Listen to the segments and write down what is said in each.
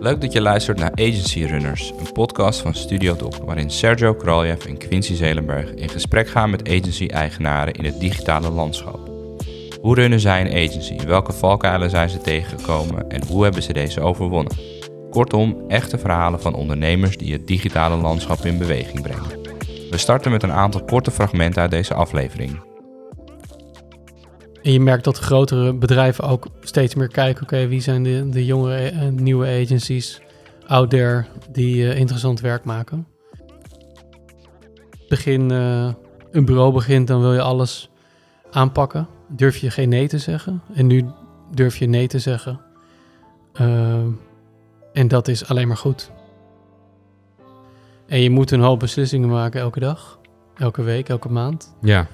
Leuk dat je luistert naar Agency Runners, een podcast van Studio Doc, waarin Sergio Kraljev en Quincy Zelenberg in gesprek gaan met agency-eigenaren in het digitale landschap. Hoe runnen zij een agency? Welke valkuilen zijn ze tegengekomen en hoe hebben ze deze overwonnen? Kortom, echte verhalen van ondernemers die het digitale landschap in beweging brengen. We starten met een aantal korte fragmenten uit deze aflevering. En je merkt dat grotere bedrijven ook steeds meer kijken, oké, wie zijn de, de jonge, eh, nieuwe agencies out there die eh, interessant werk maken. Begin, eh, een bureau begint, dan wil je alles aanpakken. Durf je geen nee te zeggen. En nu durf je nee te zeggen. En dat is alleen maar goed. En je moet een hoop beslissingen maken elke dag, elke week, elke maand. Ja.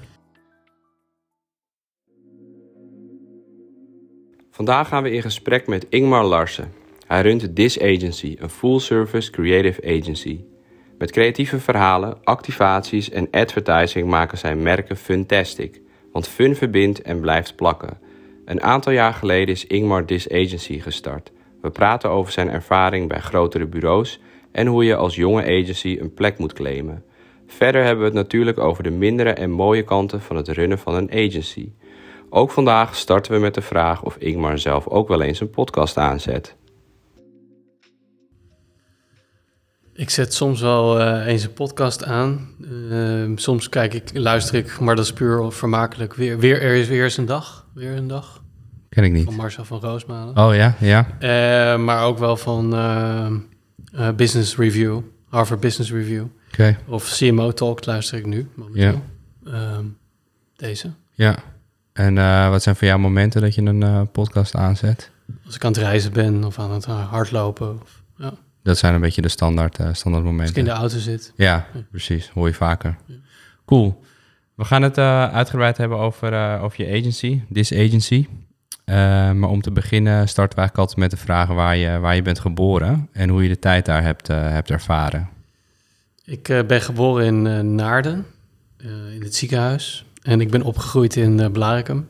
Vandaag gaan we in gesprek met Ingmar Larsen. Hij runt This Agency, een full-service creative agency. Met creatieve verhalen, activaties en advertising maken zijn merken fantastic. Want fun verbindt en blijft plakken. Een aantal jaar geleden is Ingmar This Agency gestart. We praten over zijn ervaring bij grotere bureaus en hoe je als jonge agency een plek moet claimen. Verder hebben we het natuurlijk over de mindere en mooie kanten van het runnen van een agency. Ook vandaag starten we met de vraag of Ingmar zelf ook wel eens een podcast aanzet. Ik zet soms wel uh, eens een podcast aan. Uh, soms kijk ik, luister ik, maar dat is puur vermakelijk. Weer, weer, er is weer eens een dag. Weer een dag. Ken ik niet. Van Marcel van Roosmalen. Oh ja, ja. Uh, maar ook wel van Business Review, Harvard Business Review. Okay. Of CMO Talk luister ik nu momenteel. Ja. Ehm, deze. Ja. En wat zijn voor jou momenten dat je een podcast aanzet? Als ik aan het reizen ben of aan het hardlopen. Of, ja. Dat zijn een beetje de standaard, uh, standaard momenten. Als ik in de auto zit. Ja, ja. precies. Hoor je vaker. Ja. Cool. We gaan het uitgebreid hebben over, over je agency, This Agency. maar om te beginnen starten we eigenlijk altijd met de vragen waar je, waar je bent geboren en hoe je de tijd daar hebt, hebt ervaren. Ik ben geboren in Naarden, in het ziekenhuis. En ik ben opgegroeid in uh, Blaricum.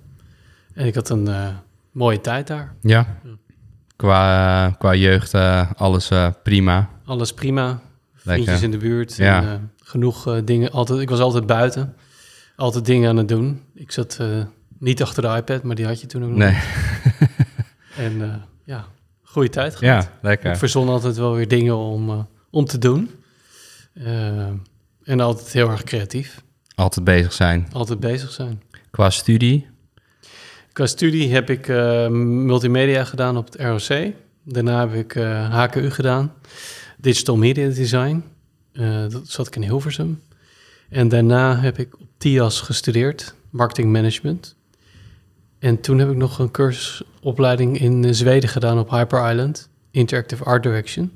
En ik had een mooie tijd daar. Ja. Qua, qua jeugd, uh, alles prima. Alles prima. Vriendjes in de buurt. Ja. En, genoeg dingen. Altijd, ik was altijd buiten. Altijd dingen aan het doen. Ik zat niet achter de iPad, maar die had je toen ook nog. Nee. en ja, goede tijd gehad. Ja, lekker. Ik verzon altijd wel weer dingen om, om te doen. en altijd heel erg creatief. Altijd bezig zijn. Altijd bezig zijn. Qua studie? Qua studie heb ik uh, multimedia gedaan op het ROC. Daarna heb ik uh, HKU gedaan, Digital Media Design. Uh, dat zat ik in Hilversum. En daarna heb ik op TIAS gestudeerd, Marketing Management. En toen heb ik nog een cursusopleiding in Zweden gedaan op Hyper Island, Interactive Art Direction.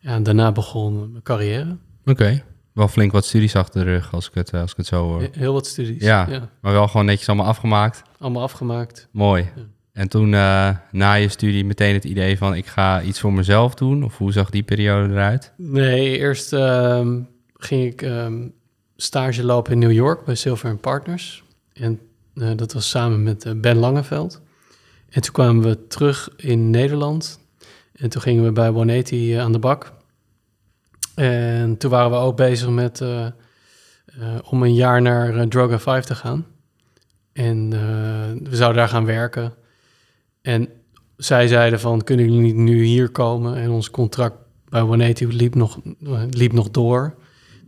En daarna begon mijn carrière. Oké. Okay wel flink wat studies achter de rug, als ik het, als ik het zo hoor. Heel wat studies, ja, Maar wel gewoon netjes allemaal afgemaakt. Allemaal afgemaakt. Mooi. Ja. En toen uh, na je studie meteen het idee van ik ga iets voor mezelf doen? Of hoe zag die periode eruit? Nee, eerst um, ging ik um, stage lopen in New York bij Silver Partners. En uh, dat was samen met uh, Ben Langeveld. En toen kwamen we terug in Nederland. En toen gingen we bij 180 aan de bak. En toen waren we ook bezig met uh, uh, om een jaar naar uh, Droga 5 te gaan. En we zouden daar gaan werken. En zij zeiden van, kunnen jullie niet nu hier komen? En ons contract bij 180 liep nog, liep nog door.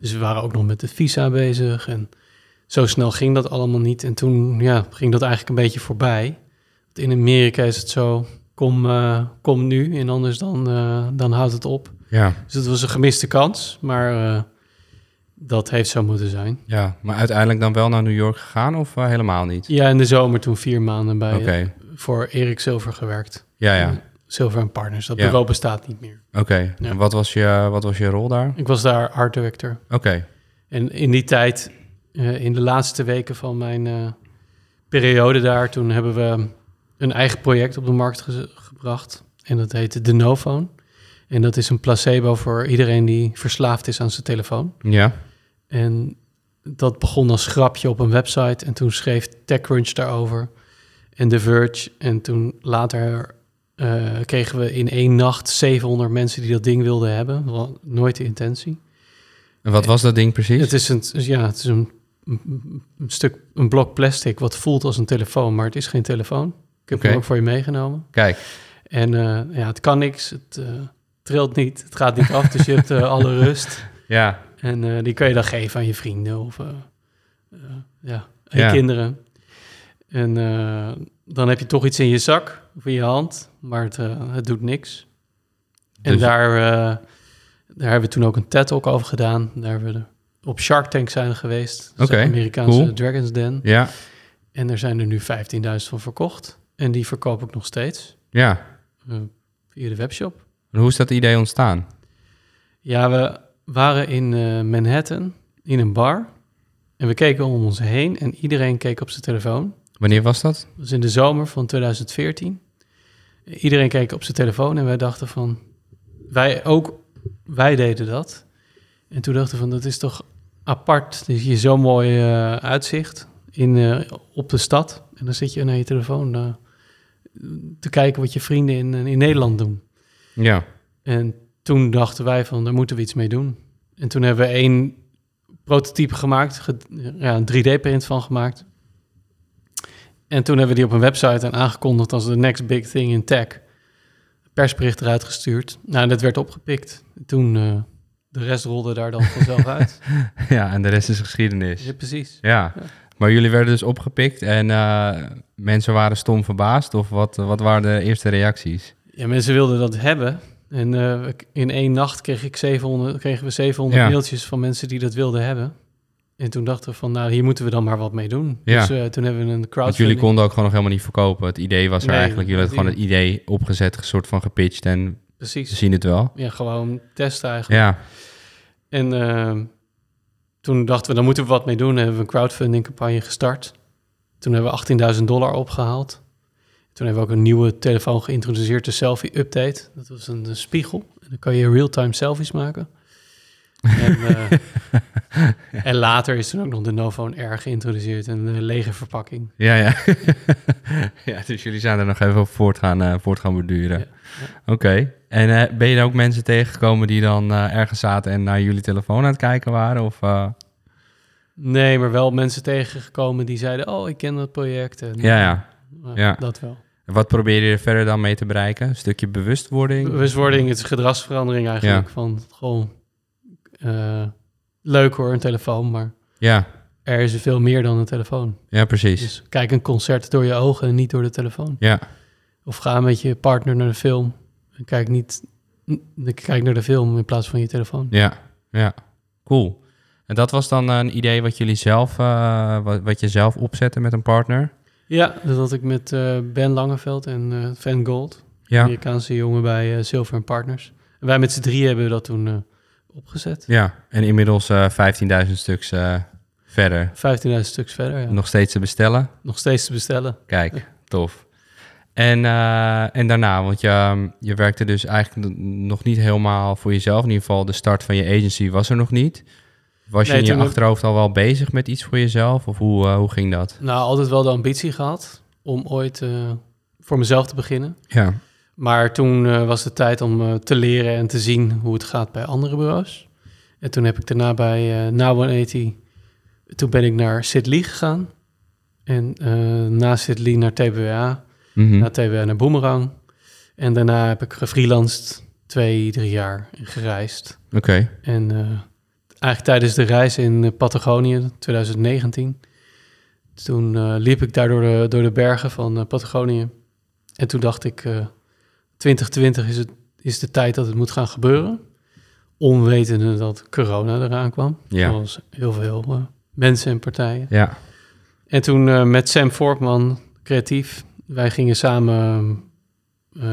Dus we waren ook nog met de visa bezig. En zo snel ging dat allemaal niet. En toen ja, ging dat eigenlijk een beetje voorbij. In Amerika is het zo, kom, kom nu en anders dan, dan houdt het op. Ja. Dus het was een gemiste kans, maar uh, dat heeft zo moeten zijn. Ja, maar uiteindelijk dan wel naar New York gegaan of uh, helemaal niet? Ja, in de zomer toen vier maanden bij okay. voor Erik Silver gewerkt. Ja, ja. Silver Partners, dat ja. bureau bestaat niet meer. Oké, okay. ja. wat, was je, wat was je rol daar? Ik was daar art director. Oké. Okay. En in die tijd, in de laatste weken van mijn periode daar, toen hebben we een eigen project op de markt ge gebracht. En dat heette De Nophone. En dat is een placebo voor iedereen die verslaafd is aan zijn telefoon. Ja. En dat begon als grapje op een website. En toen schreef TechCrunch daarover. En The Verge. En toen later eh, kregen we in één nacht 700 mensen die dat ding wilden hebben. Nooit de intentie. En wat was dat ding precies? Het is een, ja, het is een, een, stuk, een blok plastic wat voelt als een telefoon, maar het is geen telefoon. Ik heb hem ook voor je meegenomen. Kijk, En eh, ja, het kan niks, het eh, trilt niet, het gaat niet af, dus je hebt eh, alle rust. ja, En eh, die kan je dan geven aan je vrienden of eh, ja, aan je kinderen. En dan heb je toch iets in je zak of in je hand, maar het, het doet niks. En Dus- daar, daar hebben we toen ook een TED-talk over gedaan. Daar hebben we de- op Shark Tank zijn geweest. Oké, Amerikaanse cool. Dragon's Den. ja, En er zijn er nu 15.000 van verkocht. En die verkoop ik nog steeds ja. eh, via de webshop. En hoe is dat idee ontstaan? Ja, we waren in eh, Manhattan in een bar. En we keken om ons heen en iedereen keek op zijn telefoon. Wanneer was dat? Dat was in de zomer van 2014. Iedereen keek op zijn telefoon en wij dachten van... Wij ook, wij deden dat. En toen dachten we van, dat is toch apart. Dus je zo'n mooi eh, uitzicht in, eh, op de stad. En dan zit je naar je telefoon te kijken wat je vrienden in, in Nederland doen. Ja, En toen dachten wij van, daar moeten we iets mee doen. En toen hebben we één prototype gemaakt, ge- ja, een 3D-print van gemaakt. En toen hebben we die op een website en aangekondigd als de next big thing in tech. Persbericht eruit gestuurd. Nou, dat werd opgepikt. Toen, eh, de rest rolde daar dan vanzelf uit. ja, en de rest is geschiedenis. Ja, precies. Ja, Ja. maar jullie werden dus opgepikt en eh, mensen waren stom verbaasd? Of wat, wat waren de eerste reacties? Ja, mensen wilden dat hebben. En eh, in één nacht kreeg ik 700, kregen we 700 Ja. mailtjes van mensen die dat wilden hebben. En toen dachten we van, nou, hier moeten we dan maar wat mee doen. Ja. Dus eh, toen hebben we een Want crowdfunding. jullie konden ook gewoon nog helemaal niet verkopen. Het idee was er Nee, eigenlijk, jullie hadden gewoon het idee opgezet, een soort van gepitcht en Precies. zien het wel. Ja, gewoon testen eigenlijk. Ja, En eh, toen dachten we, dan moeten we wat mee doen. En hebben we een crowdfunding campagne gestart. Toen hebben we 18.000 dollar opgehaald. Toen hebben we ook een nieuwe telefoon geïntroduceerd, de Selfie Update. Dat was een, een spiegel. En dan kan je real-time selfies maken. En, eh, en later is toen ook nog de Nophone R geïntroduceerd. Een eh, lege verpakking. ja, ja. ja, dus jullie zijn er nog even op voort gaan, voort gaan borduren. Ja, Oké. En ben je er ook mensen tegengekomen die dan ergens zaten en naar jullie telefoon aan het kijken waren? Of, Nee, maar wel mensen tegengekomen die zeiden... oh, ik ken dat project. En, Ja, ja. Ja. Dat wel. Wat probeer je er verder dan mee te bereiken? Een stukje bewustwording? Bewustwording, het is gedragsverandering eigenlijk. Van gewoon eh, leuk hoor, een telefoon, maar Ja, er is veel meer dan een telefoon. ja, precies. Dus kijk een concert door je ogen en niet door de telefoon. Ja, Of ga met je partner naar de film en kijk niet kijk naar de film in plaats van je telefoon. ja, ja. Cool. En dat was dan een idee wat jullie zelf, eh, wat, wat je zelf opzette met een partner? Ja, dat had ik met eh, Ben Langeveld en eh Van Gold, Ja, Amerikaanse jongen bij eh, Silver Partners. En wij met z'n drie hebben dat toen eh, opgezet. ja. En inmiddels eh 15.000 stuks eh, verder. 15.000 stuks verder, ja. Nog steeds te bestellen. Nog steeds te bestellen. Kijk, tof. En, eh, en daarna, want je, je werkte dus eigenlijk nog niet helemaal voor jezelf. In ieder geval, de start van je agency was er nog niet. Was je in je achterhoofd al wel bezig met iets voor jezelf? Of hoe, eh, hoe ging dat? Nou, altijd wel de ambitie gehad om ooit eh, voor mezelf te beginnen. Ja, Maar toen eh, was het tijd om te leren en te zien hoe het gaat bij andere bureaus. En toen heb ik daarna bij eh na 180, toen ben ik naar Sidley gegaan. En na Sidley naar TBA, Mhm. na TBA naar Boomerang. En daarna heb ik gefreelanced twee, drie jaar en gereisd. oké. En eigenlijk tijdens de reis in Patagonië, 2019, toen eh, liep ik daar door de, door de bergen van eh, Patagonië. En toen dacht ik, eh 2020 is, het, is de tijd dat het moet gaan gebeuren. Onwetende dat corona eraan kwam. Ja. Zoals heel veel mensen en partijen. Ja, En toen met Sam Vorkman, creatief, wij gingen samen,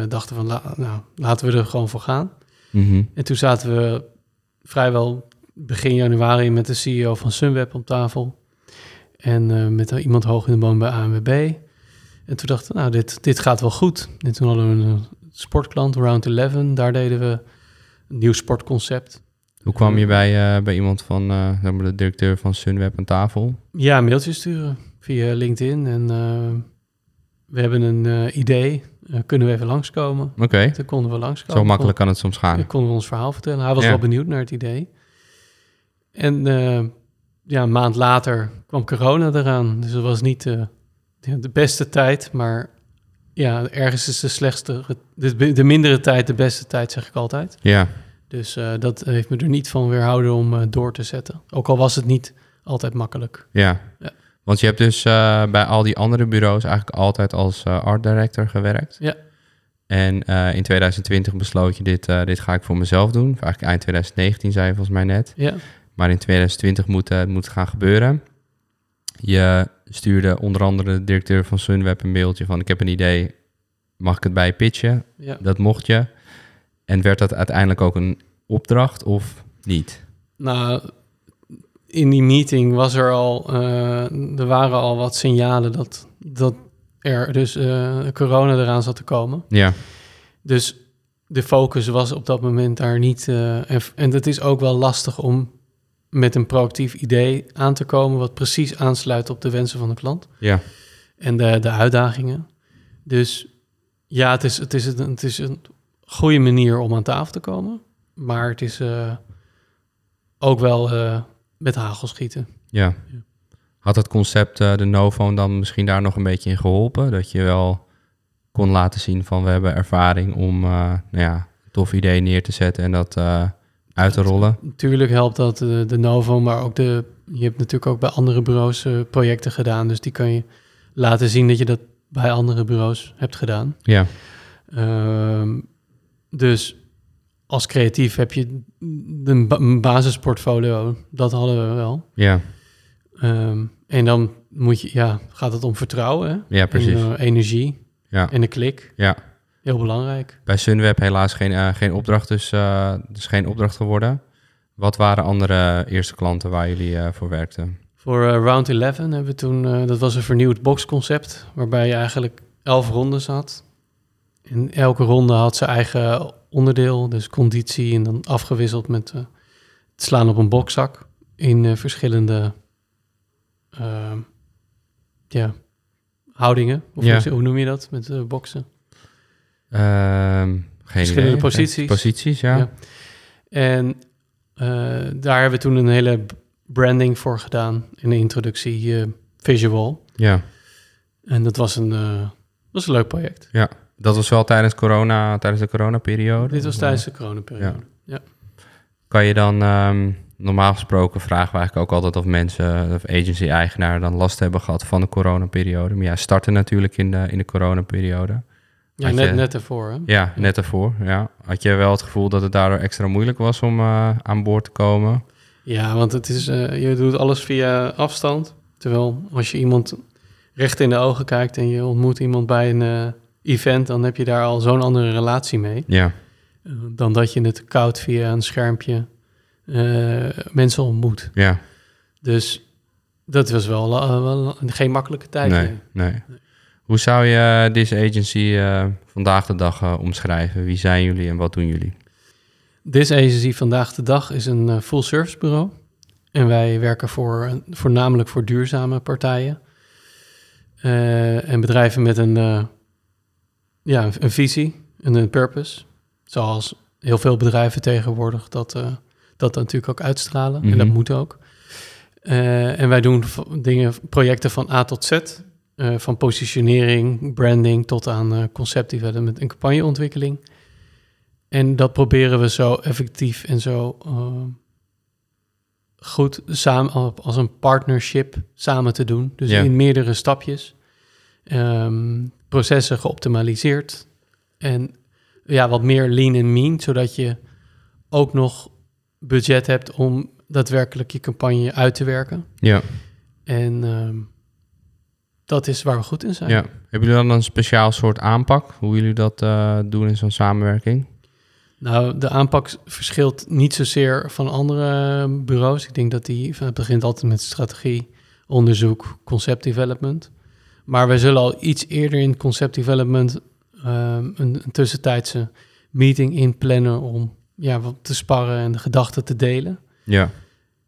dachten van, la- nou, laten we er gewoon voor gaan. Mhm. En toen zaten we vrijwel begin januari met de CEO van Sunweb op tafel. En eh, met iemand hoog in de boom bij ANWB. En toen dachten we, nou, dit, dit gaat wel goed. En toen hadden we een sportklant, Round 11. Daar deden we een nieuw sportconcept. Hoe kwam je bij, eh, bij iemand van, eh, maar de directeur van Sunweb aan tafel? Ja, een mailtje sturen via LinkedIn. En eh, we hebben een eh, idee, Eh, kunnen we even langskomen? Oké, Toen konden we langskomen. zo makkelijk kan het soms gaan. Konden we ons verhaal vertellen. Hij was Ja. wel benieuwd naar het idee. En eh, ja, een maand later kwam corona eraan. Dus het was niet eh, de, beste tijd, maar ja, ergens is de slechtste, de, de mindere tijd de beste tijd, zeg ik altijd. Ja, Dus eh, dat heeft me er niet van weerhouden om door te zetten. Ook al was het niet altijd makkelijk. ja. Ja. Want je hebt dus bij al die andere bureaus eigenlijk altijd als art director gewerkt. Ja. En in 2020 besloot je dit, dit ga ik voor mezelf doen. Of eigenlijk eind 2019 zei je volgens mij net. Ja, Maar in 2020 moet eh, het moet gaan gebeuren. Je stuurde onder andere de directeur van Sunweb een mailtje van... ik heb een idee, mag ik het bij je pitchen? ja. Dat mocht je. En werd dat uiteindelijk ook een opdracht of niet? Nou, in die meeting was er al, eh, er waren al wat signalen dat, dat er dus eh, corona eraan zat te komen. Ja, Dus de focus was op dat moment daar niet. en, en het is ook wel lastig om met een proactief idee aan te komen, wat precies aansluit op de wensen van de klant ja, en de, de uitdagingen. Dus ja, het is, het, is een, het is een goede manier om aan tafel te komen, maar het is eh, ook wel eh, met hagel schieten. ja. Had het concept eh, de Novo dan misschien daar nog een beetje in geholpen? Dat je wel kon laten zien van we hebben ervaring om nou ja, een tof idee neer te zetten en dat uit te rollen? Natuurlijk helpt dat de, de Novo, maar ook de. Je hebt natuurlijk ook bij andere bureaus eh, projecten gedaan. Dus die kan je laten zien dat je dat bij andere bureaus hebt gedaan. Ja, Ehm, dus als creatief heb je een, ba- een basisportfolio. Dat hadden we wel. ja, Ehm, en dan moet je, ja, gaat het om vertrouwen. Hè? ja precies. En eh, energie Ja, en de klik. ja. Heel belangrijk. Bij Sunweb helaas geen, eh, geen opdracht, dus, eh, dus geen opdracht geworden. Wat waren andere eerste klanten waar jullie eh, voor werkten? Voor Round 11 hebben we toen, dat was een vernieuwd boxconcept, waarbij je eigenlijk elf rondes had. En elke ronde had zijn eigen onderdeel, dus conditie, en dan afgewisseld met het slaan op een bokzak in verschillende ja, houdingen. Of Ja. hoe, noem je dat met boksen? Ehm, Verschillende idee. posities. Posities, ja. Ja. En eh, daar hebben we toen een hele branding voor gedaan, in de introductie eh, visual. Ja. En dat was een, eh, was een leuk project. Dat was wel tijdens, corona, tijdens de coronaperiode? Dit was tijdens de coronaperiode. Kan je dan, ehm, normaal gesproken vragen we eigenlijk ook altijd of mensen of agency-eigenaren dan last hebben gehad van de coronaperiode. Maar ja, starten natuurlijk in de, in de coronaperiode. Ja, net, je- net ervoor. Hè? Ja, net daarvoor. Ja. Had je wel het gevoel dat het daardoor extra moeilijk was om eh, aan boord te komen? Ja, want het is, eh, je doet alles via afstand. Terwijl als je iemand recht in de ogen kijkt en je ontmoet iemand bij een eh, event, dan heb je daar al zo'n andere relatie mee. Ja, dan dat je het koud via een schermpje mensen ontmoet. ja. Dus dat was wel, wel geen makkelijke tijd. Nee, nee. nee. Hoe zou je deze agency eh, vandaag de dag eh, omschrijven? Wie zijn jullie en wat doen jullie? This Agency vandaag de dag is een eh, full service bureau. En wij werken voor, voornamelijk voor duurzame partijen. En bedrijven met een, ja, een, visie en een purpose. Zoals heel veel bedrijven tegenwoordig dat, dat natuurlijk ook uitstralen. En dat Mhm. moet ook. En wij doen dingen, projecten van A tot Z. eh, van positionering, branding tot aan eh, concept development en campagneontwikkeling. En dat proberen we zo effectief en zo eh, goed samen als een partnership samen te doen. Dus Ja. in meerdere stapjes. Ehm, processen geoptimaliseerd. En ja, wat meer lean en mean, zodat je ook nog budget hebt om daadwerkelijk je campagne uit te werken. Ja, En ehm, dat is waar we goed in zijn. ja. Hebben jullie dan een speciaal soort aanpak? Hoe jullie dat eh, doen in zo'n samenwerking? Nou, de aanpak verschilt niet zozeer van andere bureaus. Ik denk dat die het begint altijd met strategie, onderzoek, concept development. Maar we zullen al iets eerder in concept development ehm, een, een tussentijdse meeting inplannen om ja, wat te sparren en de gedachten te delen. Ja,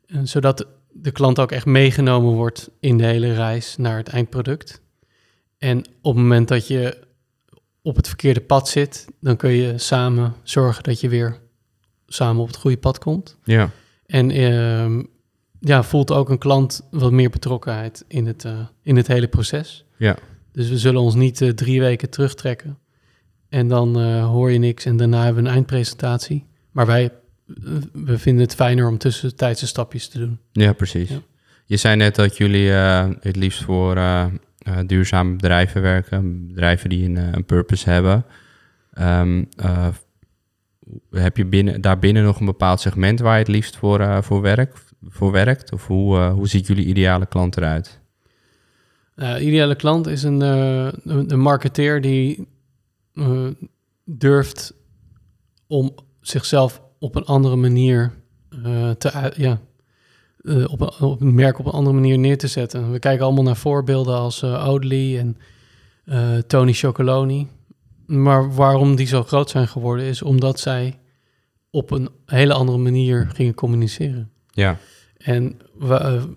En zodat de klant ook echt meegenomen wordt in de hele reis naar het eindproduct. En op het moment dat je op het verkeerde pad zit, dan kun je samen zorgen dat je weer samen op het goede pad komt. Ja. En ehm, ja, voelt ook een klant wat meer betrokkenheid in het, eh, in het hele proces. Ja. Dus we zullen ons niet eh, drie weken terugtrekken. En dan eh, hoor je niks en daarna hebben we een eindpresentatie. Maar wij we vinden het fijner om tussentijdse stapjes te doen. Ja, precies. Ja. Je zei net dat jullie eh, het liefst voor eh, eh, duurzame bedrijven werken, bedrijven die een, eh, een purpose hebben. Ehm, eh, heb je binnen, daarbinnen nog een bepaald segment waar je het liefst voor, eh, voor, werk, voor werkt? Of hoe, eh, hoe ziet jullie ideale klant eruit? Ideale klant is een, eh, een, een marketeer die eh, durft om zichzelf op een andere manier eh, te ja, eh, op, een, op een merk op een andere manier neer te zetten. We kijken allemaal naar voorbeelden als Oatly en Tony Chocoloni. Maar waarom die zo groot zijn geworden is omdat zij op een hele andere manier gingen communiceren. Ja, En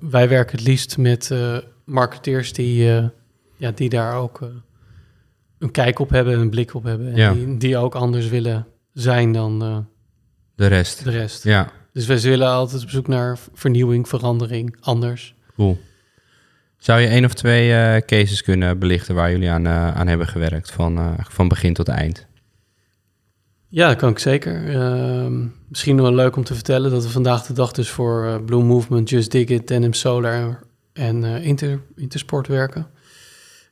wij werken het liefst met marketeers die, ja, die daar ook een kijk op hebben en een blik op hebben. En Ja. die, die ook anders willen zijn dan de rest. de rest. Ja, Dus wij willen altijd op zoek naar vernieuwing, verandering, anders. cool. Zou je één of twee eh, cases kunnen belichten waar jullie aan, eh, aan hebben gewerkt, van, eh, van begin tot eind? Ja, dat kan ik zeker. Ehm, misschien wel leuk om te vertellen dat we vandaag de dag dus voor Blue Movement, Just Dig It, Denim Solar en Inter, Intersport werken.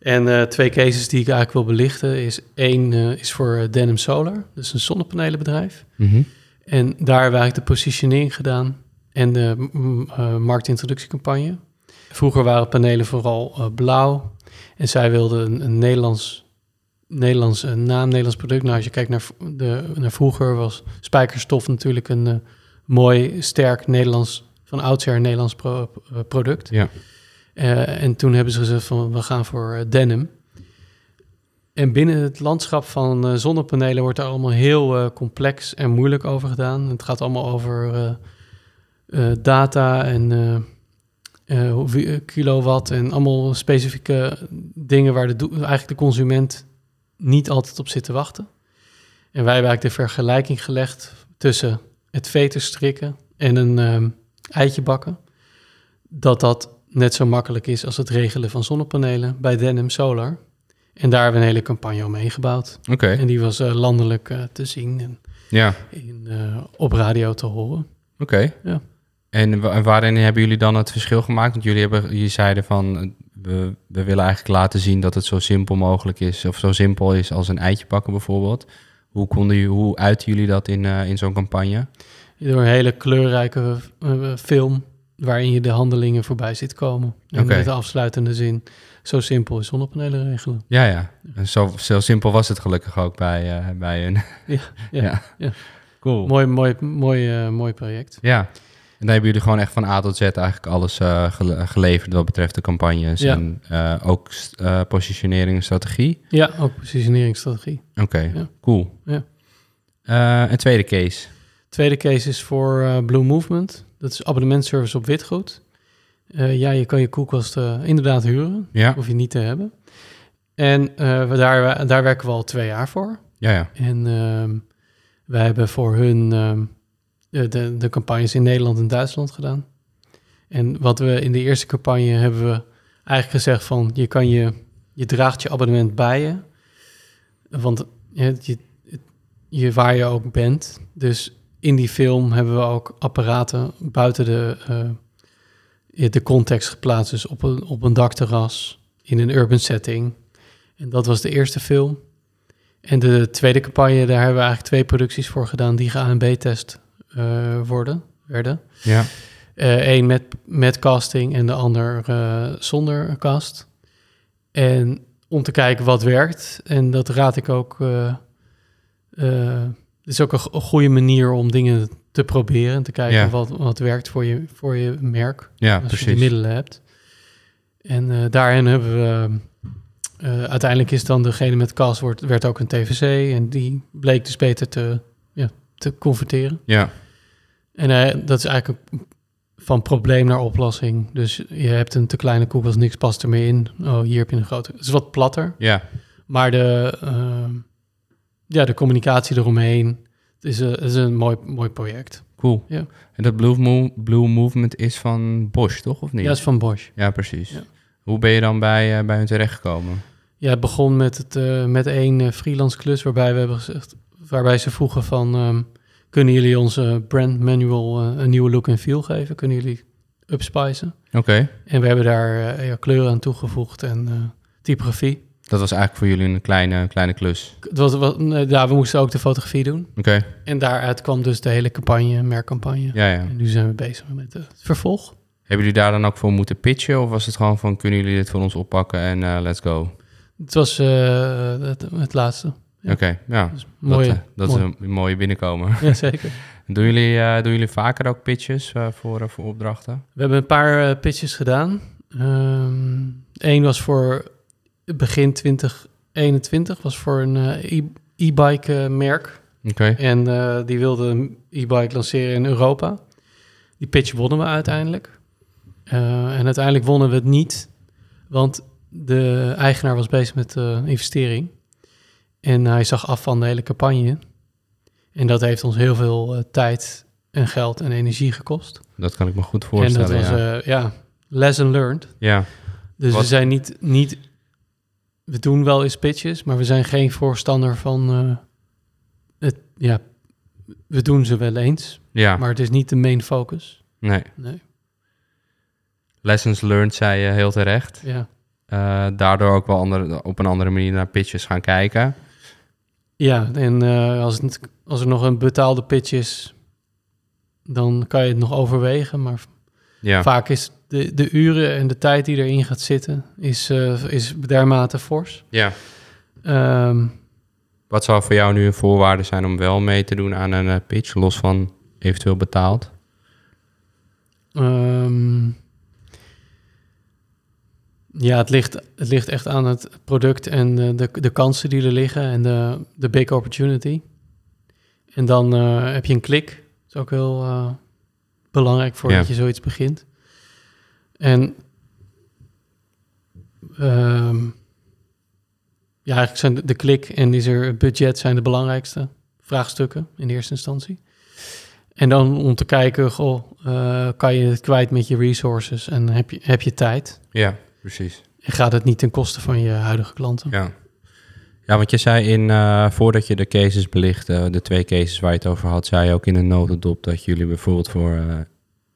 En twee cases die ik eigenlijk wil belichten is één is voor Denim Solar, dus een zonnepanelenbedrijf. Mhm. En daar hebben we eigenlijk de positionering gedaan en de eh, marktintroductiecampagne. Vroeger waren panelen vooral eh, blauw en zij wilden een, een Nederlands, Nederlands een naam, Nederlands product. Nou, als je kijkt naar, de, naar vroeger was spijkerstof natuurlijk een eh, mooi, sterk Nederlands, van oudsher Nederlands pro- product. Ja. En toen hebben ze gezegd van we gaan voor denim. En binnen het landschap van eh, zonnepanelen wordt daar allemaal heel eh, complex en moeilijk over gedaan. Het gaat allemaal over eh, data en kilowatt en allemaal specifieke dingen waar de, eigenlijk de consument niet altijd op zit te wachten. En wij hebben eigenlijk de vergelijking gelegd tussen het veter strikken en een eitje bakken. Dat dat net zo makkelijk is als het regelen van zonnepanelen bij Denim Solar. En daar hebben we een hele campagne omheen gebouwd. Oké, En die was eh, landelijk eh, te zien en ja, in, eh, op radio te horen. oké. Ja. En wa- en waarin hebben jullie dan het verschil gemaakt? Want jullie, hebben, jullie zeiden van, we, we willen eigenlijk laten zien dat het zo simpel mogelijk is, of zo simpel is als een eitje pakken bijvoorbeeld. Hoe, konden, jullie- hoe uiten jullie dat in, in zo'n campagne? Door een hele kleurrijke film waarin je de handelingen voorbij ziet komen. En met de afsluitende zin, zo simpel is zonnepanelen regelen. Ja, ja. En zo, zo simpel was het gelukkig ook bij, eh, bij hun. Ja, ja, ja. Cool. Mooi, mooi, mooi, eh, mooi project. Ja. En dan hebben jullie gewoon echt van A tot Z eigenlijk alles eh, gele- geleverd wat betreft de campagnes. Ja. En ook positionering en strategie. Ja, ook positioneringsstrategie. Oké, Ja. cool. Ja. Een tweede case. Tweede case is voor Blue Movement. Dat is abonnementservice op witgoed. Eh, ja, je kan je koelkast eh, inderdaad huren. Ja, Hoef je niet te hebben. En eh, we daar, daar werken we al twee jaar voor. ja, ja. En ehm, wij hebben voor hun ehm, de, de, campagnes in Nederland en Duitsland gedaan. En wat we in de eerste campagne hebben we eigenlijk gezegd van je kan je, je draagt je abonnement bij je. Want je, je, je waar je ook bent. Dus in die film hebben we ook apparaten buiten de, de context geplaatst. Dus op een, op een dakterras, in een urban setting. En dat was de eerste film. En de tweede campagne, daar hebben we eigenlijk twee producties voor gedaan die ge-A&B-test eh, worden, werden. Ja, Eén met, met casting en de ander eh, zonder cast. En om te kijken wat werkt. En dat raad ik ook. eh, eh, het is ook een, een goede manier om dingen te proberen. En te kijken Ja. wat, wat werkt voor je, voor je merk. ja als je die middelen hebt. En eh, daarin hebben we... eh, uiteindelijk is dan degene met cast wordt, werd ook een TVC. En die bleek dus beter te, ja, te converteren. Ja, En eh, dat is eigenlijk van probleem naar oplossing. Dus je hebt een te kleine koelkast, niks past er meer in. Oh, hier heb je een grote. Het is wat platter, Ja, maar de, ja, de communicatie eromheen het is, een- is een mooi, mooi project. cool. Ja. En dat Blue, Mo- Blue Movement is van Bosch, toch? Of niet? Ja, is van Bosch. Ja, precies. Ja. Hoe ben je dan bij, eh, bij hun terechtgekomen? Ja, het begon met, het, eh, met één eh, freelance klus waarbij we hebben gezegd, waarbij ze vroegen van, ehm, kunnen jullie onze brand manual een nieuwe look en feel geven? Kunnen jullie upspicen? Oké, En we hebben daar ja, kleuren aan toegevoegd en typografie. Dat was eigenlijk voor jullie een kleine, kleine klus. Het was, was, nee, ja, we moesten ook de fotografie doen. Oké, En daaruit kwam dus de hele campagne, merkcampagne. ja, ja. En nu zijn we bezig met het vervolg. Hebben jullie daar dan ook voor moeten pitchen? Of was het gewoon van, kunnen jullie dit voor ons oppakken en eh, let's go? Het was eh, het, het laatste. Ja. Oké, ja. Dus Dat, eh, dat mooi. is een mooie binnenkomen. Ja, zeker. doen, jullie, eh, doen jullie vaker ook pitches eh, voor, eh, voor opdrachten? We hebben een paar eh, pitches gedaan. Eén was voor begin 2021, was voor een eh, e- e-bike eh, merk. En eh, die wilde een e-bike lanceren in Europa. Die pitch wonnen we uiteindelijk. En uiteindelijk wonnen we het niet, want de eigenaar was bezig met investering. En hij zag af van de hele campagne. En dat heeft ons heel veel tijd en geld en energie gekost. dat kan ik me goed En voorstellen, dat was, ja. ja. ja, lesson learned. ja. Dus Wat- we zijn niet, niet... We doen wel eens pitches, maar we zijn geen voorstander van... eh, het, ja, we doen ze wel eens, Ja, maar het is niet de main focus. nee. Nee, Lessons learned, zei je heel terecht. ja. Eh, daardoor ook wel andere, op een andere manier naar pitches gaan kijken. Ja, en eh, als, het, als er nog een betaalde pitch is, dan kan je het nog overwegen. Maar Ja, vaak is de, de uren en de tijd die erin gaat zitten, is, eh, is dermate fors. ja. Ehm, Wat zou voor jou nu een voorwaarde zijn om wel mee te doen aan een eh, pitch, los van eventueel betaald? Ehm, ja, het ligt, het ligt echt aan het product en de, de, de kansen die er liggen en de, de big opportunity. En dan eh, heb je een klik. Dat is ook heel belangrijk voordat Ja. je zoiets begint. En ehm, ja, eigenlijk zijn de, de klik en is er budget zijn de belangrijkste vraagstukken in eerste instantie. En dan om te kijken, goh, eh, kan je het kwijt met je resources en heb je, heb je tijd? Ja, precies. En gaat het niet ten koste van je huidige klanten? Ja. Ja, want je zei in, eh, voordat je de cases belichtte, de twee cases waar je het over had, zei je ook in een notendop dat jullie bijvoorbeeld voor eh,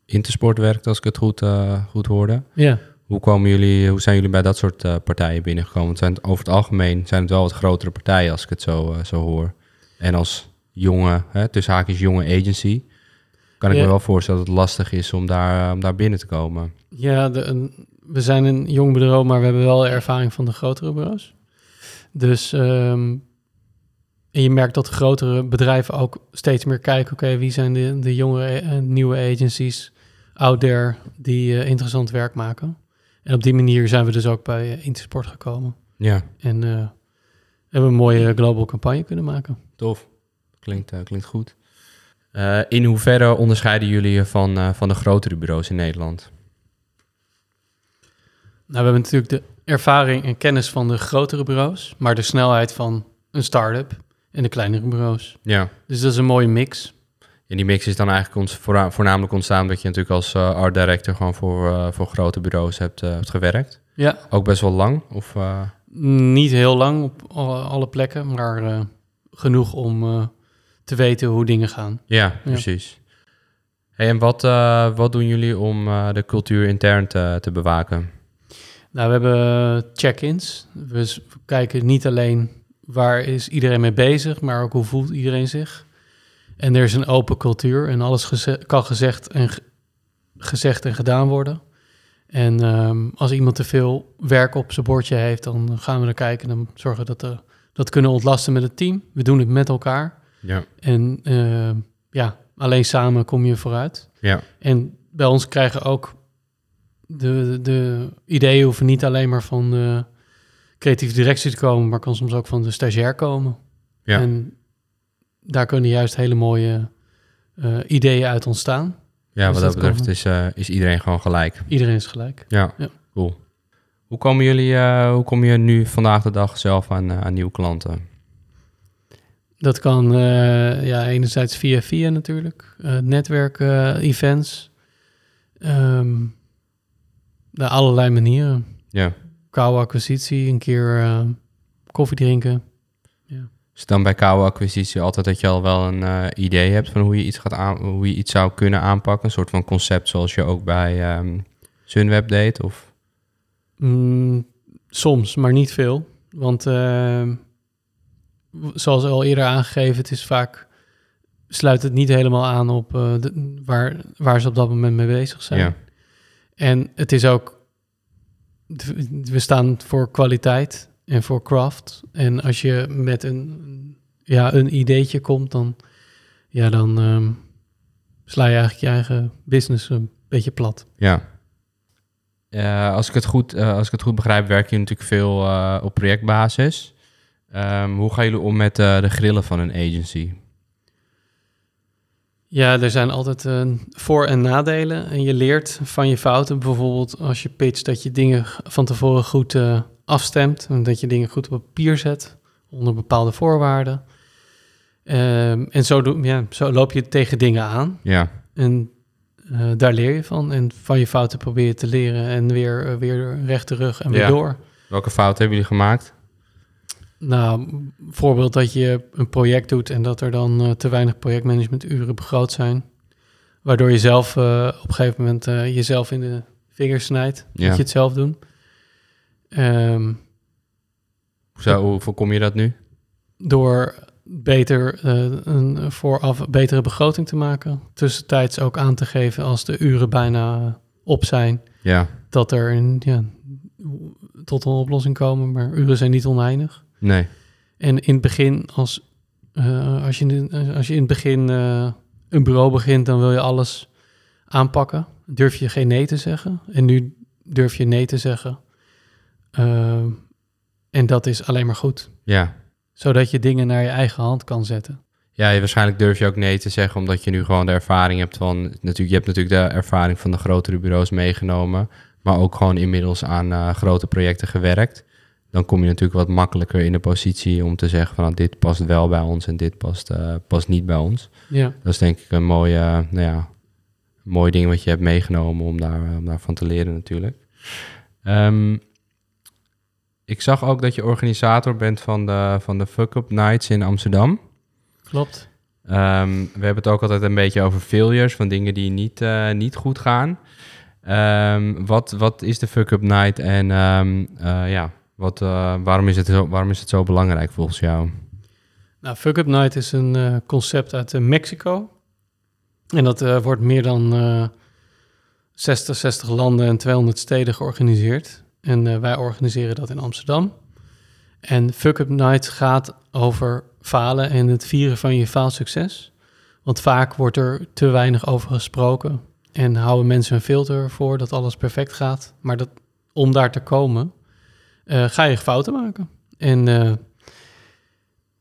Intersport werkt, als ik het goed, eh, goed hoorde. Ja. Hoe, komen jullie, hoe zijn jullie bij dat soort eh, partijen binnengekomen? Zijn, over het algemeen zijn het wel wat grotere partijen, als ik het zo, eh, zo hoor. En als jonge, hè, tussen haakjes jonge agency, kan ik Ja. me wel voorstellen dat het lastig is om daar, om daar binnen te komen. Ja, de, een- we zijn een jong bureau, maar we hebben wel ervaring van de grotere bureaus. Dus ehm, en je merkt dat de grotere bedrijven ook steeds meer kijken, oké, wie zijn de, de jonge, eh, nieuwe agencies out there die eh, interessant werk maken. En op die manier zijn we dus ook bij eh, Intersport gekomen. Ja, En eh, hebben een mooie global campagne kunnen maken. tof. Klinkt, klinkt goed. In hoeverre onderscheiden jullie je van, van de grotere bureaus in Nederland? Nou, we hebben natuurlijk de ervaring en kennis van de grotere bureaus, maar de snelheid van een start-up en de kleinere bureaus. Ja. Dus dat is een mooie mix. En die mix is dan eigenlijk voornamelijk ontstaan dat je natuurlijk als eh, art director gewoon voor, eh, voor grote bureaus hebt, eh, hebt gewerkt. Ja, Ook best wel lang? Of, niet heel lang op alle, plekken, maar genoeg om te weten hoe dingen gaan. Ja, precies. Hey, en wat, wat doen jullie om de cultuur intern te, te bewaken? Nou, we hebben check-ins. Dus we kijken niet alleen waar is iedereen mee bezig, maar ook hoe voelt iedereen zich. En er is een open cultuur en alles geze- kan gezegd en, ge- gezegd en gedaan worden. En ehm, als iemand te veel werk op zijn bordje heeft, dan gaan we er kijken en dan zorgen dat we dat kunnen ontlasten met het team. We doen het met elkaar. Ja. En ehm, ja, alleen samen kom je vooruit. Ja. En bij ons krijgen ook de, de ideeën hoeven niet alleen maar van de creatieve directie te komen, maar kan soms ook van de stagiair komen. Ja. En daar kunnen juist hele mooie eh, ideeën uit ontstaan. Ja, Dus wat dat dat betreft is, eh, is iedereen gewoon gelijk. Iedereen is gelijk. Ja, Ja. cool. Hoe komen jullie, eh, hoe kom je nu vandaag de dag zelf aan, eh, aan nieuwe klanten? Dat kan eh, ja, enerzijds via via natuurlijk. eh netwerk, eh, events. Ehm nou, allerlei manieren. Ja. Koude acquisitie, een keer eh, koffie drinken. Is dan bij koude acquisitie altijd dat je al wel een eh, idee hebt van hoe je iets gaat aan, hoe je iets zou kunnen aanpakken? Een soort van concept zoals je ook bij ehm Sunweb deed? Of? Mm, soms, maar niet veel. Want ehm, zoals al eerder aangegeven, het is vaak sluit het niet helemaal aan op eh, de, waar, waar ze op dat moment mee bezig zijn. Ja. En het is ook, we staan voor kwaliteit en voor craft. En als je met een, ja, een ideetje komt, dan, ja, dan ehm, sla je eigenlijk je eigen business een beetje plat. Ja. Eh, als, ik het goed, eh, als ik het goed begrijp, werk je natuurlijk veel eh, op projectbasis. Ehm, hoe gaan jullie om met de grillen van een agency? Ja, er zijn altijd voor- en nadelen. En je leert van je fouten. Bijvoorbeeld als je pitcht dat je dingen van tevoren goed afstemt. En dat je dingen goed op papier zet. Onder bepaalde voorwaarden. Ehm, en zo, doe, ja, zo loop je tegen dingen aan. Ja, En eh, daar leer je van. En van je fouten probeer je te leren. En weer, eh, weer recht terug en weer Ja. door. welke fouten hebben jullie gemaakt? Nou, bijvoorbeeld dat je een project doet en dat er dan eh, te weinig projectmanagementuren begroot zijn. Waardoor je zelf op een gegeven moment jezelf in de vingers snijdt. Ja. Moet je het zelf doen. Ehm, Zo, hoe voorkom je dat nu? door beter eh, een vooraf betere begroting te maken. Tussentijds ook aan te geven als de uren bijna op zijn. Ja, Dat er een, ja, tot een oplossing komen. Maar uren zijn niet oneindig. nee. En in het begin, als, eh, als, je, in- als je in het begin eh, een bureau begint, dan wil je alles aanpakken. Durf je geen nee te zeggen. En nu durf je nee te zeggen. Eh, en dat is alleen maar goed. Ja. Zodat je dingen naar je eigen hand kan zetten. Ja, je, waarschijnlijk durf je ook nee te zeggen, omdat je nu gewoon de ervaring hebt van... Natuurlijk, je hebt natuurlijk de ervaring van de grotere bureaus meegenomen, maar ook gewoon inmiddels aan eh, grote projecten gewerkt. Dan kom je natuurlijk wat makkelijker in de positie om te zeggen van nou, dit past wel bij ons en dit past, eh, past niet bij ons. Ja, Dat is denk ik een mooie, nou ja, mooi ding wat je hebt meegenomen om, daar, om daarvan te leren natuurlijk. Ehm, ik zag ook dat je organisator bent van de, van de Fuck Up Nights in Amsterdam. klopt. Ehm, we hebben het ook altijd een beetje over failures, van dingen die niet, eh, niet goed gaan. Ehm, wat, wat is de Fuck Up Night en ehm, eh, ja, wat, eh, waarom, is het zo, waarom is het zo belangrijk volgens jou? Nou, Fuck Up Night is een concept uit Mexico. En dat wordt meer dan eh 60, 60 landen en 200 steden georganiseerd. En eh, wij organiseren dat in Amsterdam. En Fuck Up Night gaat over falen en het vieren van je faalsucces. Want vaak wordt er te weinig over gesproken. En houden mensen een filter voor dat alles perfect gaat. Maar dat, om daar te komen, eh, ga je fouten maken. En eh,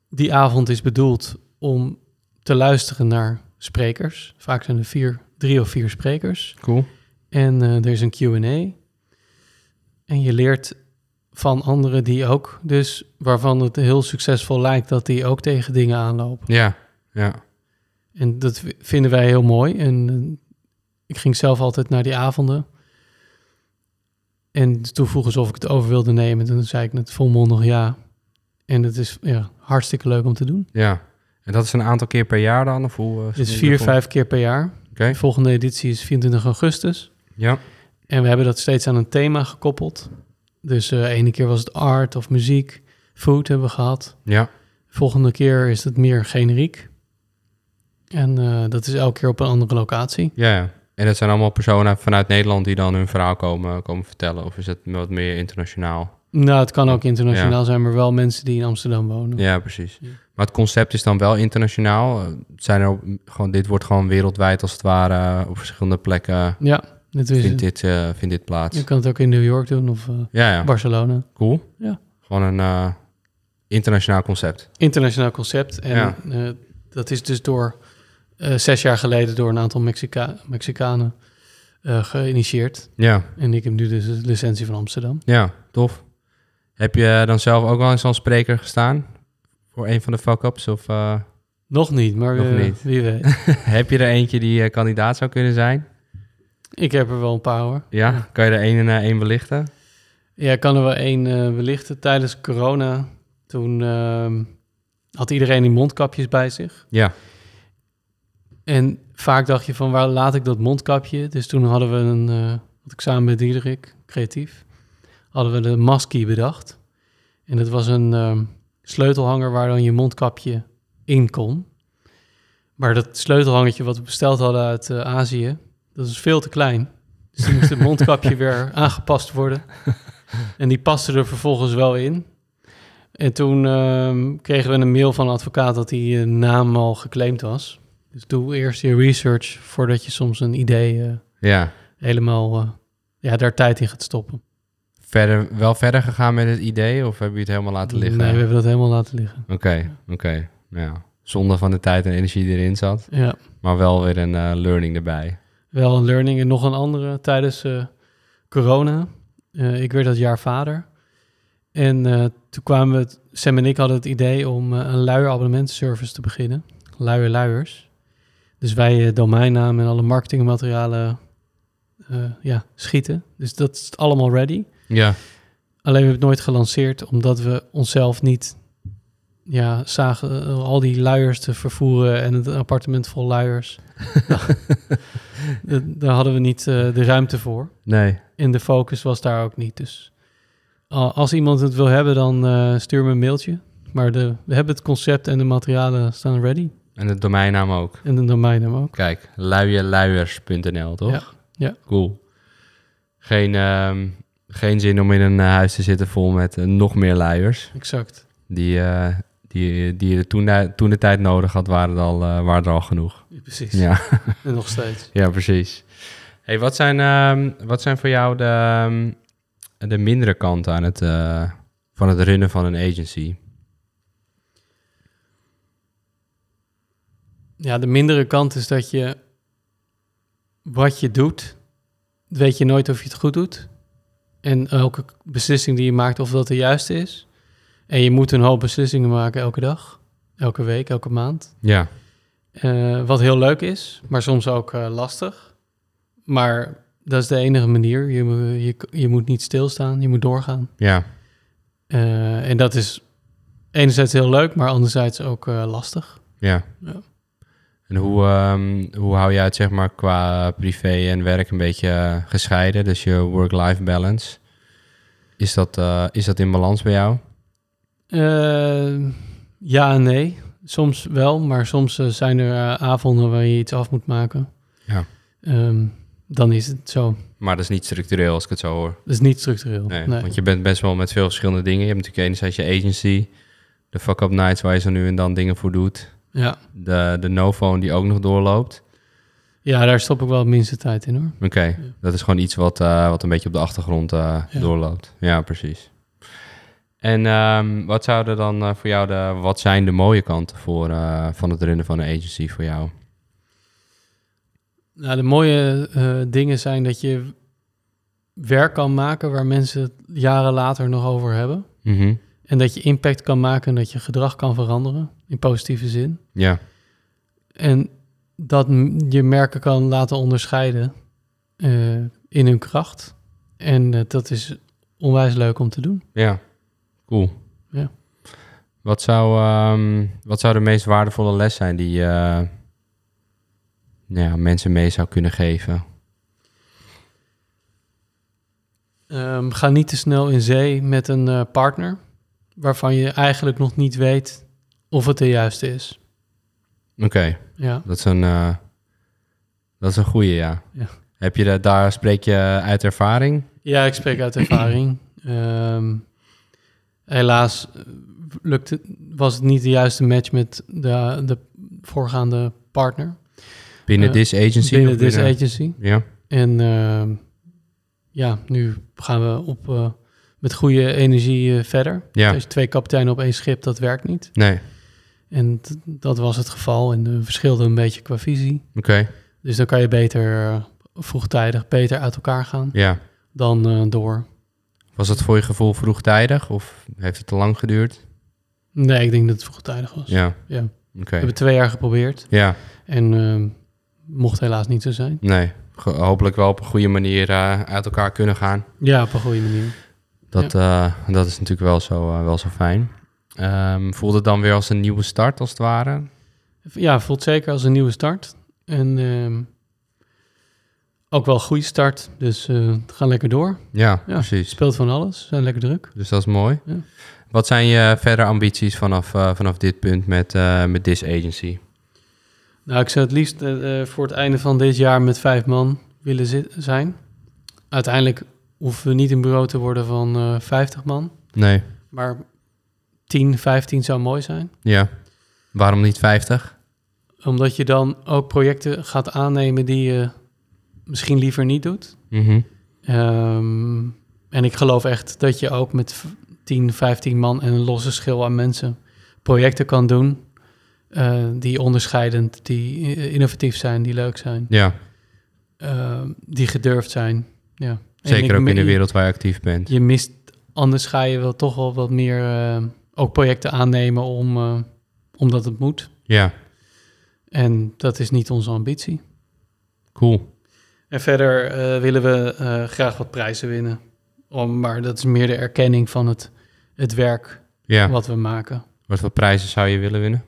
die avond is bedoeld om te luisteren naar sprekers. Vaak zijn er vier, drie of vier sprekers. Cool. En er is een Q&A. En je leert van anderen die ook, dus waarvan het heel succesvol lijkt dat die ook tegen dingen aanlopen. Ja, ja, En dat vinden wij heel mooi. En eh, ik ging zelf altijd naar die avonden. En toen vroegen ze of ik het over wilde nemen. Toen zei ik net volmondig ja. En het is ja, hartstikke leuk om te doen. ja. En dat is een aantal keer per jaar dan? Of hoe, eh, Het is vier, vijf keer per jaar. Oké, De volgende editie is 24 augustus. ja, En we hebben dat steeds aan een thema gekoppeld. Dus de ene keer was het art of muziek. Food hebben we gehad. ja, Volgende keer is het meer generiek. En eh, dat is elke keer op een andere locatie. ja, ja. En dat zijn allemaal personen vanuit Nederland die dan hun verhaal komen, komen vertellen? Of is het wat meer internationaal? Nou, het kan ook internationaal zijn, maar wel mensen die in Amsterdam wonen. Ja, precies. Ja. Maar het concept is dan wel internationaal. Eh, Zijn er ook, gewoon, dit wordt gewoon wereldwijd als het ware eh, op verschillende plekken. Ja, is, Vindt dit, vindt dit plaats? je kan het ook in New York doen of eh, Ja, ja. Barcelona. Cool. Ja. Gewoon een eh, internationaal concept. Internationaal concept. En Ja. dat is dus door zes jaar geleden door een aantal Mexica Mexicanen geïnitieerd. Ja, En ik heb nu dus de licentie van Amsterdam. ja, tof. Heb je dan zelf ook wel eens als spreker gestaan? Voor een van de fuck-ups? Of Nog niet, maar Nog niet. wie weet. heb je er eentje die kandidaat zou kunnen zijn? Ik heb er wel een paar hoor. Ja, kan je er één en eh, één belichten? Ja, ik kan er wel één eh, belichten. Tijdens corona, toen ehm, had iedereen die mondkapjes bij zich. Ja, En vaak dacht je van, waar laat ik dat mondkapje? Dus toen hadden we een, eh had ik samen met Diederik, creatief, hadden we de Maskie bedacht. En dat was een ehm, sleutelhanger waar dan je mondkapje in kon. Maar dat sleutelhangertje wat we besteld hadden uit Azië, dat is veel te klein. Dus toen moest het mondkapje weer aangepast worden. En die paste er vervolgens wel in. En toen ehm, kregen we een mail van een advocaat dat die eh, naam al geclaimd was. Dus doe eerst je research voordat je soms een idee eh, ja. helemaal eh, ja, daar tijd in gaat stoppen. Verder, wel verder gegaan met het idee of heb je het helemaal laten liggen? Nee, we hebben dat helemaal laten liggen. Oké, oké. Nou Ja. Zonde van de tijd en energie die erin zat. Ja, Maar wel weer een learning erbij. Wel een learning en nog een andere tijdens eh, corona. Eh, ik werd dat jaar vader. En eh, toen kwamen we, Sam en ik hadden het idee om een luier abonnementenservice te beginnen. Luier luiers. Dus wij domeinnamen en alle marketingmaterialen ja, schieten. Dus dat is allemaal ready. Ja. Alleen we hebben het nooit gelanceerd omdat we onszelf niet ja, zagen eh, al die luiers te vervoeren en het appartement vol luiers. Da- daar hadden we niet eh, de ruimte voor. Nee. En de focus was daar ook niet. Dus als iemand het wil hebben, dan eh, stuur me een mailtje. Maar de, we hebben het concept en de materialen staan ready. En de domeinnaam ook. En de domeinnaam ook. Kijk, luieluiers.nl, toch? Ja, ja. Cool. Geen, ehm, geen zin om in een huis te zitten vol met nog meer luiers. Exact. Die, die, die je toen, toen de tijd nodig had, waren er al, eh, waren er al genoeg. Precies. Ja, En nog steeds. ja precies. Hey, wat, zijn, ehm, wat zijn voor jou de, ehm, de mindere kanten aan het, eh, van het runnen van een agency? Ja, de mindere kant is dat je wat je doet, weet je nooit of je het goed doet. En elke beslissing die je maakt, of dat de juiste is. En je moet een hoop beslissingen maken elke dag, elke week, elke maand. Ja, Eh, wat heel leuk is, maar soms ook eh, lastig. Maar dat is de enige manier. Je, je, je moet niet stilstaan, je moet doorgaan. ja, Eh, en dat is enerzijds heel leuk, maar anderzijds ook lastig. ja. Ja. En hoe, ehm, hoe hou jij het zeg maar qua privé en werk een beetje gescheiden? Dus je work-life balance. Is dat, is dat in balans bij jou? Eh, ja en nee. Soms wel, maar soms eh, zijn er eh, avonden waar je iets af moet maken. Ja. Ehm, dan is het zo. Maar dat is niet structureel als ik het zo hoor. Dat is niet structureel. Nee, Nee. Want je bent best wel met veel verschillende dingen. Je hebt natuurlijk enerzijds je agency, de fuck-up nights waar je zo nu en dan dingen voor doet. Ja. De, de no-phone die ook nog doorloopt. ja, daar stop ik wel het minste tijd in hoor. Oké, dat is gewoon iets wat, wat een beetje op de achtergrond eh, Ja. doorloopt. Ja, precies. En ehm, wat zouden dan eh, voor jou de, wat zijn de mooie kanten voor, eh, van het runnen van een agency voor jou? Nou, de mooie eh, dingen zijn dat je werk kan maken waar mensen het jaren later nog over hebben. Mhm. En dat je impact kan maken en dat je gedrag kan veranderen in positieve zin. Ja, En dat je merken kan laten onderscheiden in hun kracht. En dat is onwijs leuk om te doen. ja, cool. Ja. Wat zou, ehm, wat zou de meest waardevolle les zijn die je nou ja, mensen mee zou kunnen geven? Ehm, ga niet te snel in zee met een eh, partner waarvan je eigenlijk nog niet weet of het de juiste is. Oké, Ja, dat is een, eh, dat is een goeie, ja. Ja. Heb je dat, daar spreek je uit ervaring? ja ik spreek uit ervaring. Ehm, helaas eh, lukte, was het niet de juiste match met de, de voorgaande partner Binnen Eh, this agency? binnen deze agency. Ja, En ehm, ja, nu gaan we op, eh, met goede energie verder. Ja. Je twee kapiteinen op één schip, dat werkt niet. nee. En dat was het geval en uh, verschilde een beetje qua visie. Oké, Dus dan kan je beter uh, vroegtijdig beter uit elkaar gaan ja. dan uh, door. Was het voor je gevoel vroegtijdig of heeft het te lang geduurd? Nee, ik denk dat het vroegtijdig was. Ja, Ja. oké. We hebben twee jaar geprobeerd Ja, en uh, mocht helaas niet zo zijn. nee. Hopelijk wel op een goede manier uh, uit elkaar kunnen gaan. Ja, op een goede manier. Dat, ja. uh, dat is natuurlijk wel zo, uh, wel zo fijn. Um, voelde het dan weer als een nieuwe start, als het ware? Ja, voelt zeker als een nieuwe start. En uh, ook wel een goede start, dus uh, ga lekker door. Ja, ja, precies. Speelt van alles, zijn lekker druk. Dus dat is mooi. Ja. Wat zijn je verder ambities vanaf, uh, vanaf dit punt met, uh, met This Agency? Nou, ik zou het liefst voor het einde van dit jaar met vijf man willen zijn. Uiteindelijk hoeven we niet een bureau te worden van uh, 50 man. Nee. Maar 10, 15 zou mooi zijn. Ja. Waarom niet 50? Omdat je dan ook projecten gaat aannemen die je misschien liever niet doet. Mm -hmm. um, en ik geloof echt dat je ook met 10, 15 man en een losse schil aan mensen projecten kan doen. Uh, die onderscheidend, die innovatief zijn, die leuk zijn. Ja. Uh, die gedurfd zijn. Ja. Zeker ik, ook in de wereld waar je actief bent. Je mist, anders ga je wel toch wel wat meer uh, ook projecten aannemen om, uh, omdat het moet. Ja. En dat is niet onze ambitie. Cool. En verder uh, willen we graag wat prijzen winnen. Om, maar dat is meer de erkenning van het, het werk ja. wat we maken. Wat voor prijzen zou je willen winnen?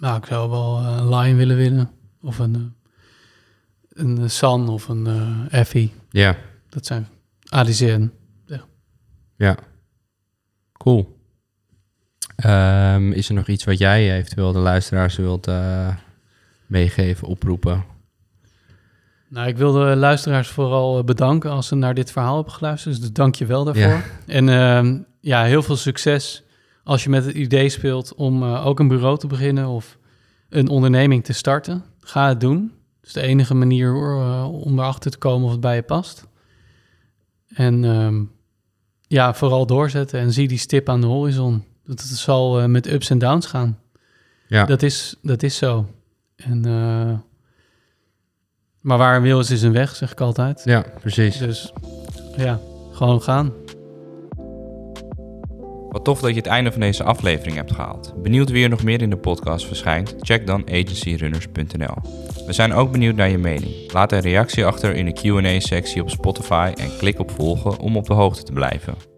Nou, ik zou wel een Lion willen winnen. Of een, eh, een San of een Effie. Ja. Dat zijn ADCN. Ja. ja. Cool. Um, is er nog iets wat jij eventueel de luisteraars wilt uh, meegeven, oproepen? Nou, ik wil de luisteraars vooral bedanken als ze naar dit verhaal hebben geluisterd. Dus dank je wel daarvoor. Ja. En uh, ja, heel veel succes als je met het idee speelt om uh, ook een bureau te beginnen of een onderneming te starten. Ga het doen. Dat is de enige manier uh, om erachter te komen of het bij je past. En um, ja, vooral doorzetten en zie die stip aan de horizon. Dat het zal met ups en downs gaan. Ja. Dat is, dat is zo. En, maar waar een wil is, is een weg, zeg ik altijd. Ja, precies. Dus ja, gewoon gaan. Wat tof dat je het einde van deze aflevering hebt gehaald. Benieuwd wie er nog meer in de podcast verschijnt? Check dan agencyrunners.nl. We zijn ook benieuwd naar je mening. Laat een reactie achter in de Q&A-sectie op Spotify en klik op volgen om op de hoogte te blijven.